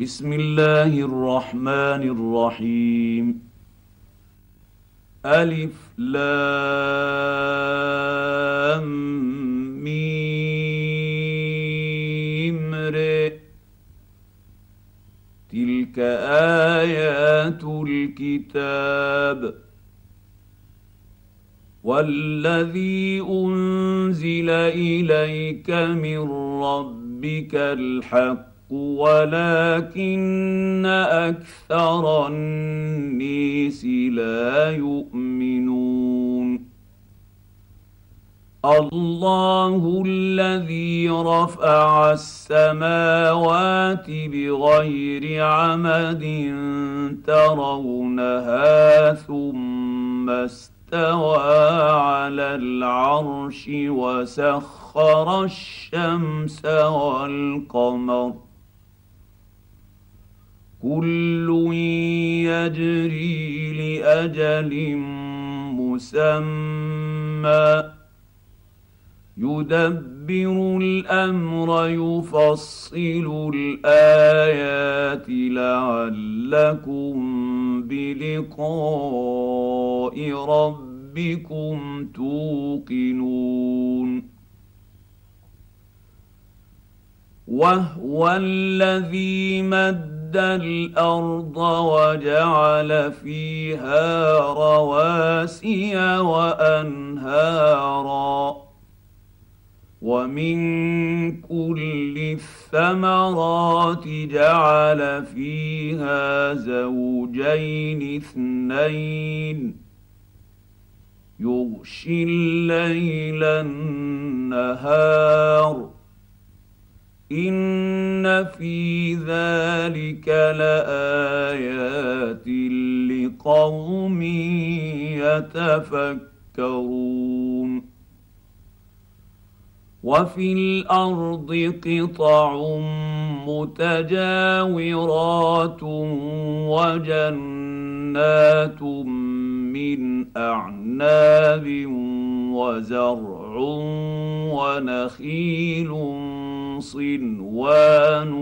بسم الله الرحمن الرحيم. ألف لام ميم ر. تلك آيات الكتاب. والذي أنزل إليك من ربك الحق. ولكن أكثر النيس لا يؤمنون. الله الذي رفع السماوات بغير عمد ترونها ثم استوى على العرش وسخر الشمس والقمر. كل يجري لأجل مسمى. يدبر الأمر يفصل الآيات لعلكم بلقاء ربكم توقنون. وهو الذي مد مد الأرض وجعل فيها رواسي وأنهارا. ومن كل الثمرات جعل فيها زوجين اثنين. يغشي الليل النهار. ان في ذلك لايات لقوم يتفكرون وفي الأرض قطع متجاورات وجنات من اعناب وزرع ونخيل صنوان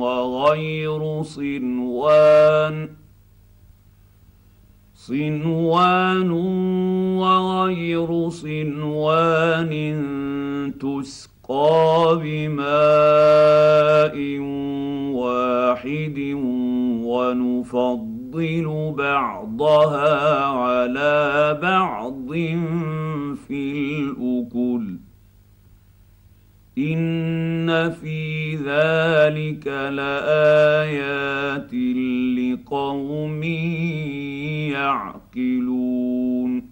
وغير صنوان. صنوان وغير صنوان تسقى بماء واحد ونفضل بعضها على بعض في الأكل. إن في ذلك لآيات لقوم يعقلون.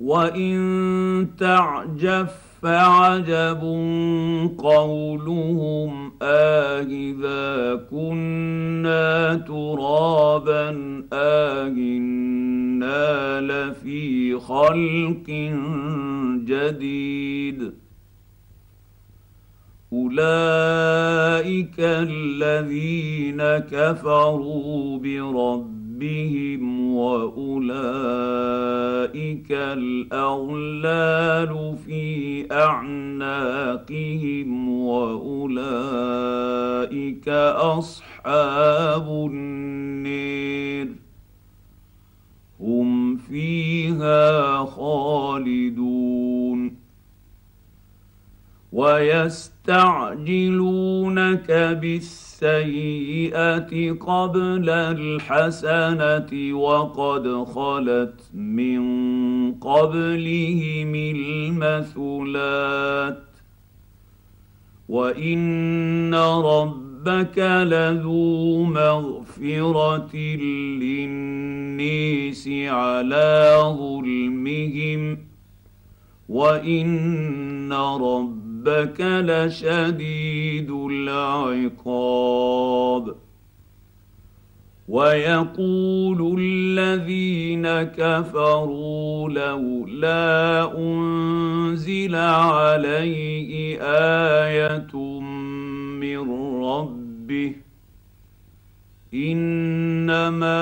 وإن تعجب فعجب قولهم آهذا كنا ترابا آهنا لفي خلق جديد. أولئك الذين كفروا بربهم واولئك الاغلال في اعناقهم واولئك اصحاب النير هم فيها خالدون ويستعجلونك بالسيئة قبل الحسنة وقد خلت من قبلهم المثلات وإن ربك لذو مغفرة للنيس على ظلمهم وإن ربك ربك لشديد العقاب. ويقول الذين كفروا لولا أنزل عليه آية من ربه إنما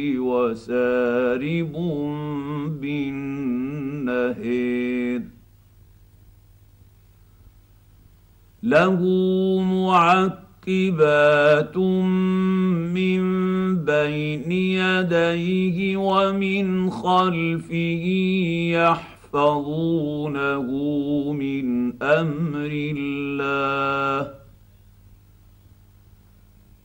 وسارب بالنهير. له معقبات من بين يديه ومن خلفه يحفظونه من أمر الله.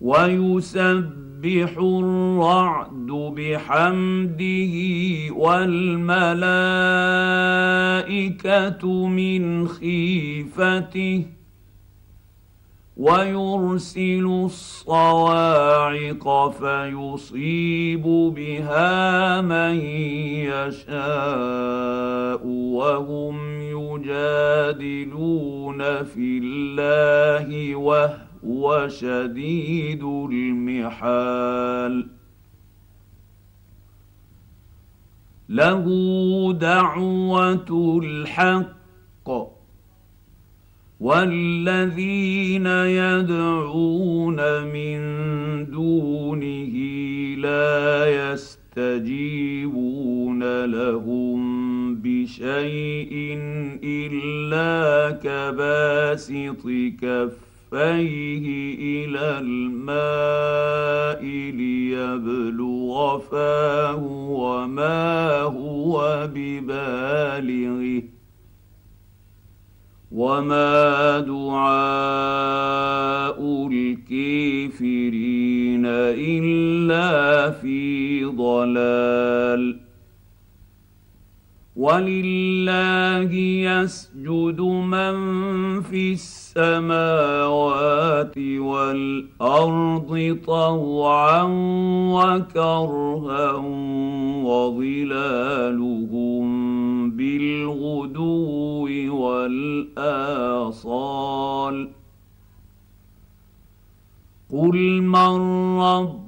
ويسبح يسبح الرعد بحمده والملائكة من خيفته ويرسل الصواعق فيصيب بها من يشاء وهم يجادلون في الله وهو وشديد المحال. له دعوة الحق والذين يدعون من دونه لا يستجيبون لهم بشيء إلا كباسط كف كفيه إلى الماء ليبلغ فاه وما هو ببالغه. وما دعاء الكافرين إلا في ضلال. ولله يسجد من في السماوات والأرض طوعا وكرها وظلالهم بالغدو والآصال. قل من رب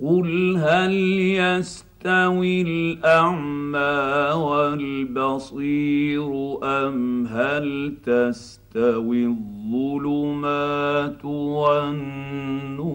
قل هل يستوي الاعمى والبصير ام هل تستوي الظلمات والنور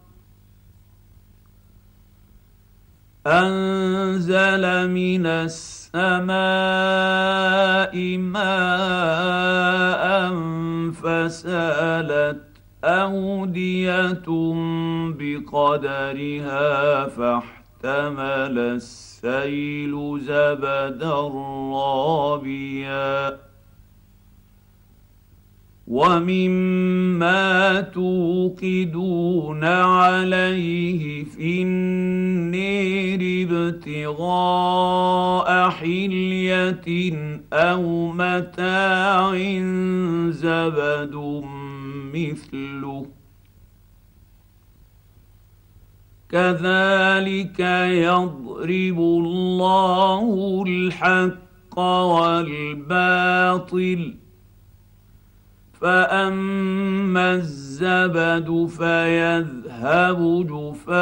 أنزل من السماء ماء فسالت أودية بقدرها فاحتمل السيل زبدا رابيا. ومما توقدون عليه في النير ابتغاء حليه أو متاع زبد مثله كذلك يضرب الله الحق والباطل فاما الزبد فيذهب جفاء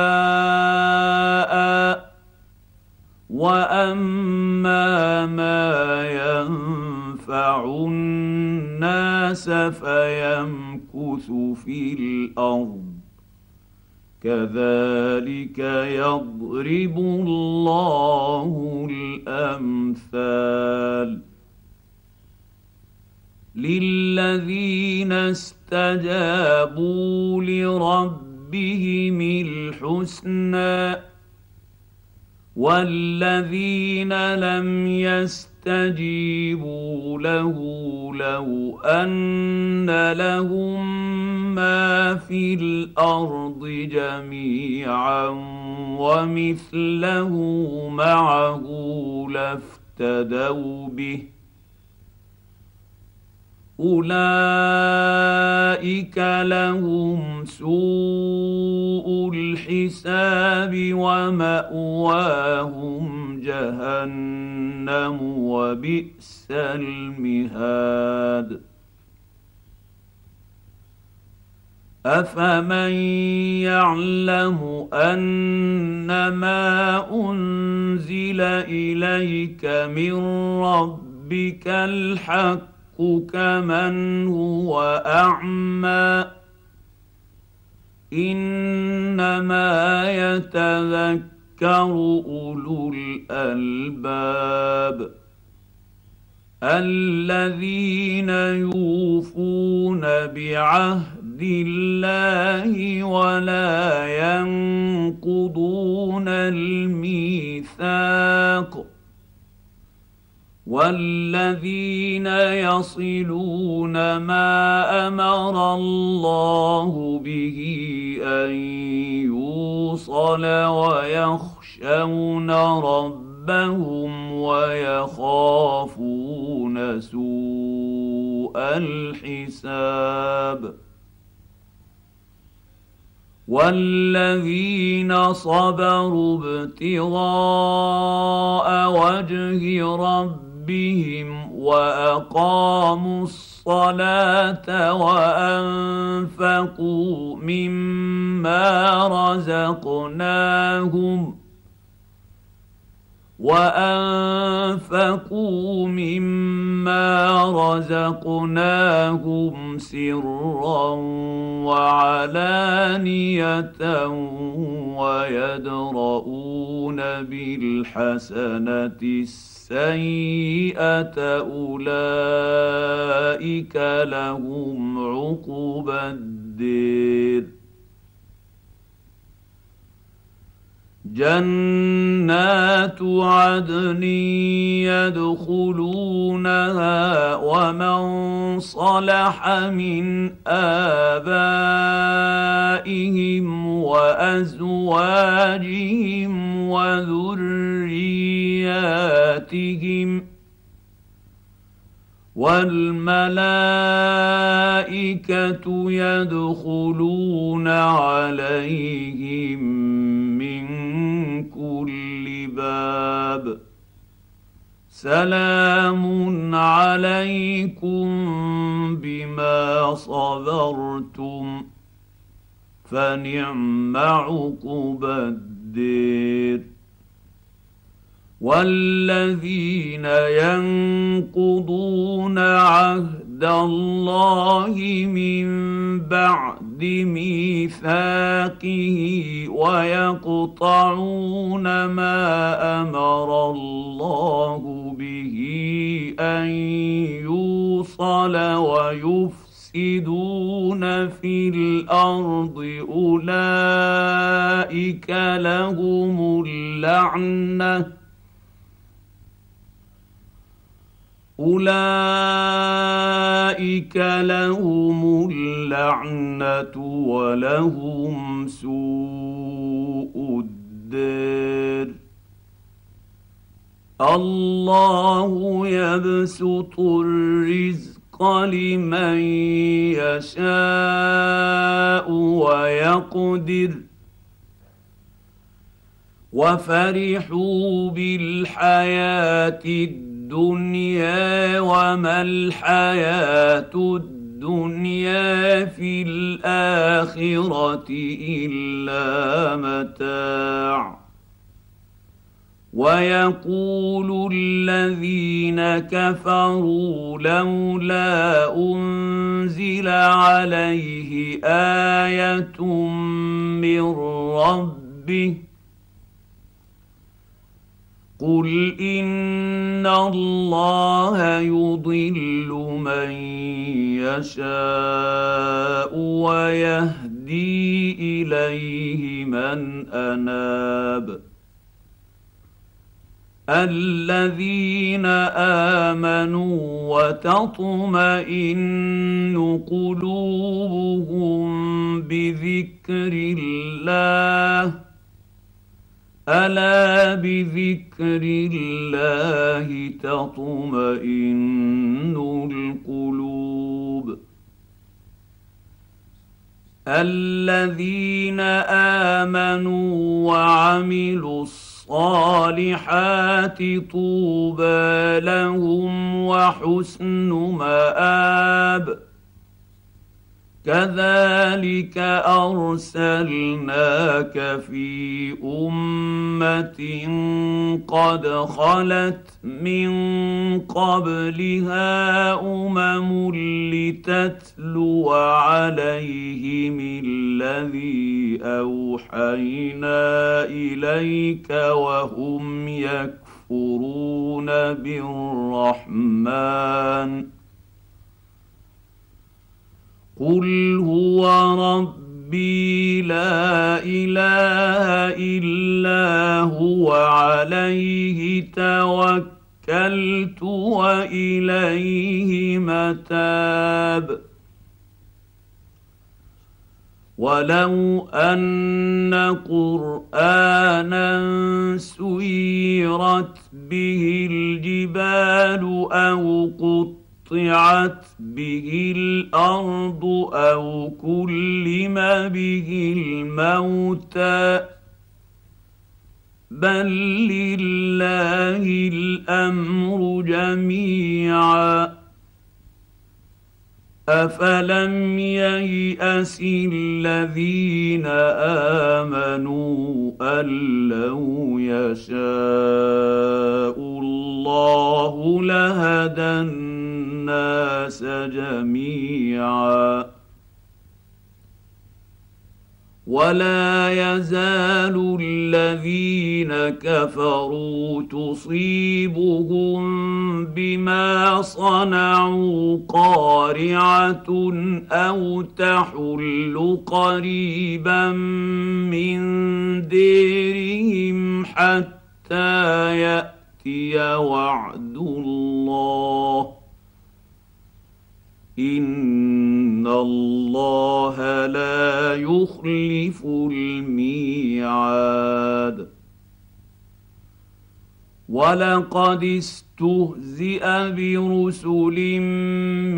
واما ما ينفع الناس فيمكث في الأرض كذلك يضرب الله الامثال للذين استجابوا لربهم الحسنى والذين لم يستجيبوا له لو ان لهم ما في الأرض جميعا ومثله معه لافتدوا به اولئك لهم سوء الحساب وماواهم جهنم وبئس المهاد افمن يعلم انما انزل اليك من ربك الحق كمن هو أعمى. إنما يتذكر أولو الألباب الذين يوفون بعهد الله ولا ينقضون الميثاق. والذين يصلون ما أمر الله به ان يوصل ويخشون ربهم ويخافون سوء الحساب والذين صبروا ابتغاء وجه ربهم ربهم وأقاموا الصلاة وأنفقوا مما رزقناهم وانفقوا مما رزقناهم سرا وعلانيه ويدرؤون بالحسنه السيئه اولئك لهم عقبى الدير جنات عدن يدخلونها ومن صلح من آبائهم وأزواجهم وذرياتهم والملائكة يدخلون عليهم من كل باب. سلام عليكم بما صبرتم فنعم عقب الدير. والذين ينقضون عهد الله من بعد ميثاقه ويقطعون ما أمر الله به ان يوصل ويفسدون في الأرض اولئك لهم اللعنه أولئك لهم اللعنة ولهم سوء الدار الله يبسط الرزق لمن يشاء ويقدر. وفرحوا بالحياة الدنيا الدنيا وما الحياة الدنيا في الآخرة إلا متاع. ويقول الذين كفروا لولا أنزل عليه آية من ربه قل ان الله يضل من يشاء ويهدي اليه من اناب الذين امنوا وتطمئن قلوبهم بذكر الله ألا بذكر الله تطمئن القلوب الذين آمنوا وعملوا الصالحات طوبى لهم وحسن مآب كذلك أرسلناك في أمة قد خلت من قبلها أمم لتتلو عليهم الذي أوحينا إليك وهم يكفرون بالرحمن. قل هو ربي لا اله الا هو عليه توكلت واليه متاب ولو ان قرانا سيرت به الجبال أو قط قطعت به الأرض أو كلم به الموتى بل لله الأمر جميعا أفلم ييأس الذين آمنوا أن لو يشاء الله لهدى الناس جميعا. ولا يزال الذين كفروا تصيبهم بما صنعوا قارعة أو تحل قريبا من ديرهم حتى يأتي وعد الله. ان الله لا يخلف الميعاد. ولقد استهزئ برسل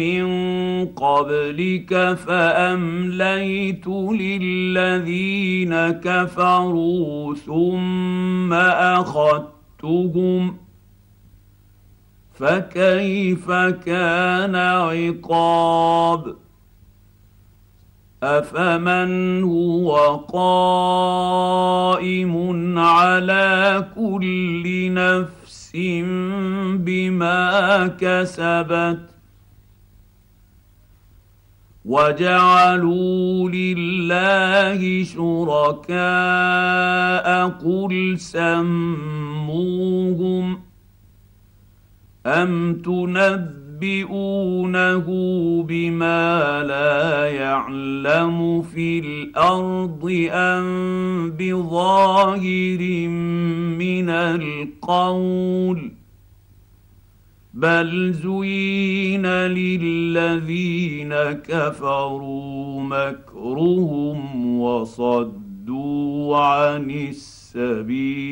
من قبلك فامليت للذين كفروا ثم اخذتهم فكيف كان عقاب؟ أفمن هو قائم على كل نفس بما كسبت؟ وجعلوا لله شركاء قل سموهم ام تنبئ ينبئونه بما لا يعلم في الأرض ام بظاهر من القول بل زين للذين كفروا مكرهم وصدوا عن السبيل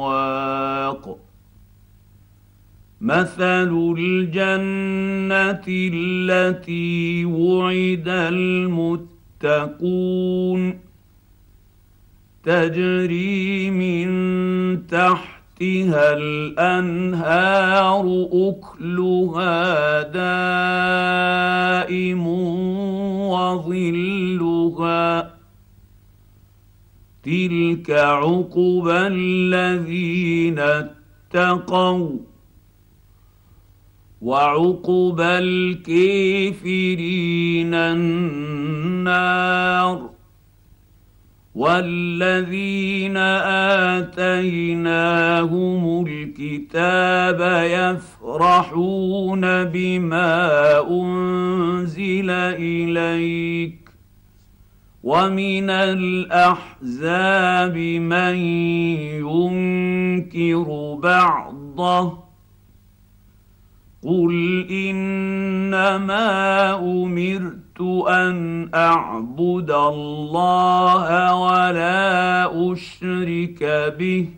واق مثل الجنه التي وعد المتقون. تجري من تحتها الانهار اكلها دائم وظلها تلك عقبى الذين اتقوا وعقبى الكافرين النار والذين اتيناهم الكتاب يفرحون بما انزل اليك ومن الاحزاب من ينكر بعضه قل انما امرت ان اعبد الله ولا اشرك به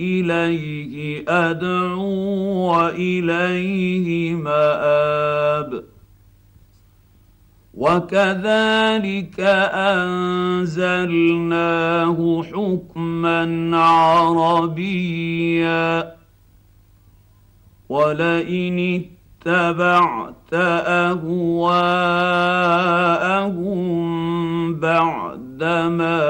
اليه ادعو واليه ماب وكذلك أنزلناه حكما عربيا. ولئن اتبعت أهواءهم بعدما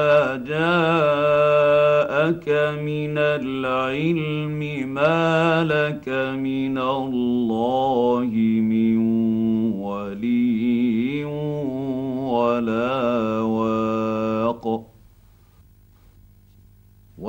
جاءك من العلم ما لك من الله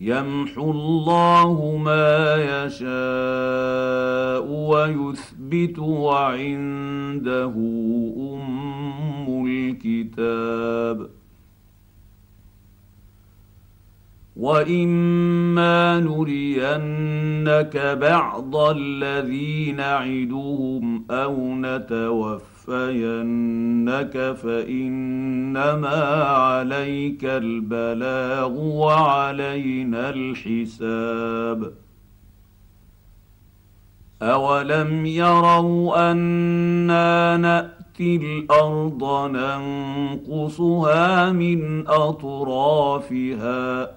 يمحو الله ما يشاء ويثبت وعنده أم الكتاب. واما نرينك بعض الذي نعدهم أو نتوفينك فانما عليك البلاغ وعلينا الحساب اولم يروا أنا ناتي الأرض ننقصها من اطرافها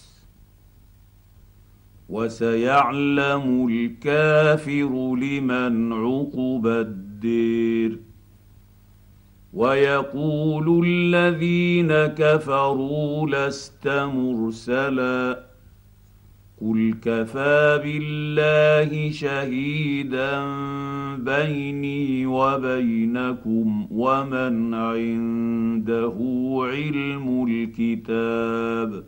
وسيعلم الكافر لمن عقب الدير. ويقول الذين كفروا لست مرسلا. قل كفى بالله شهيدا بيني وبينكم ومن عنده علم الكتاب.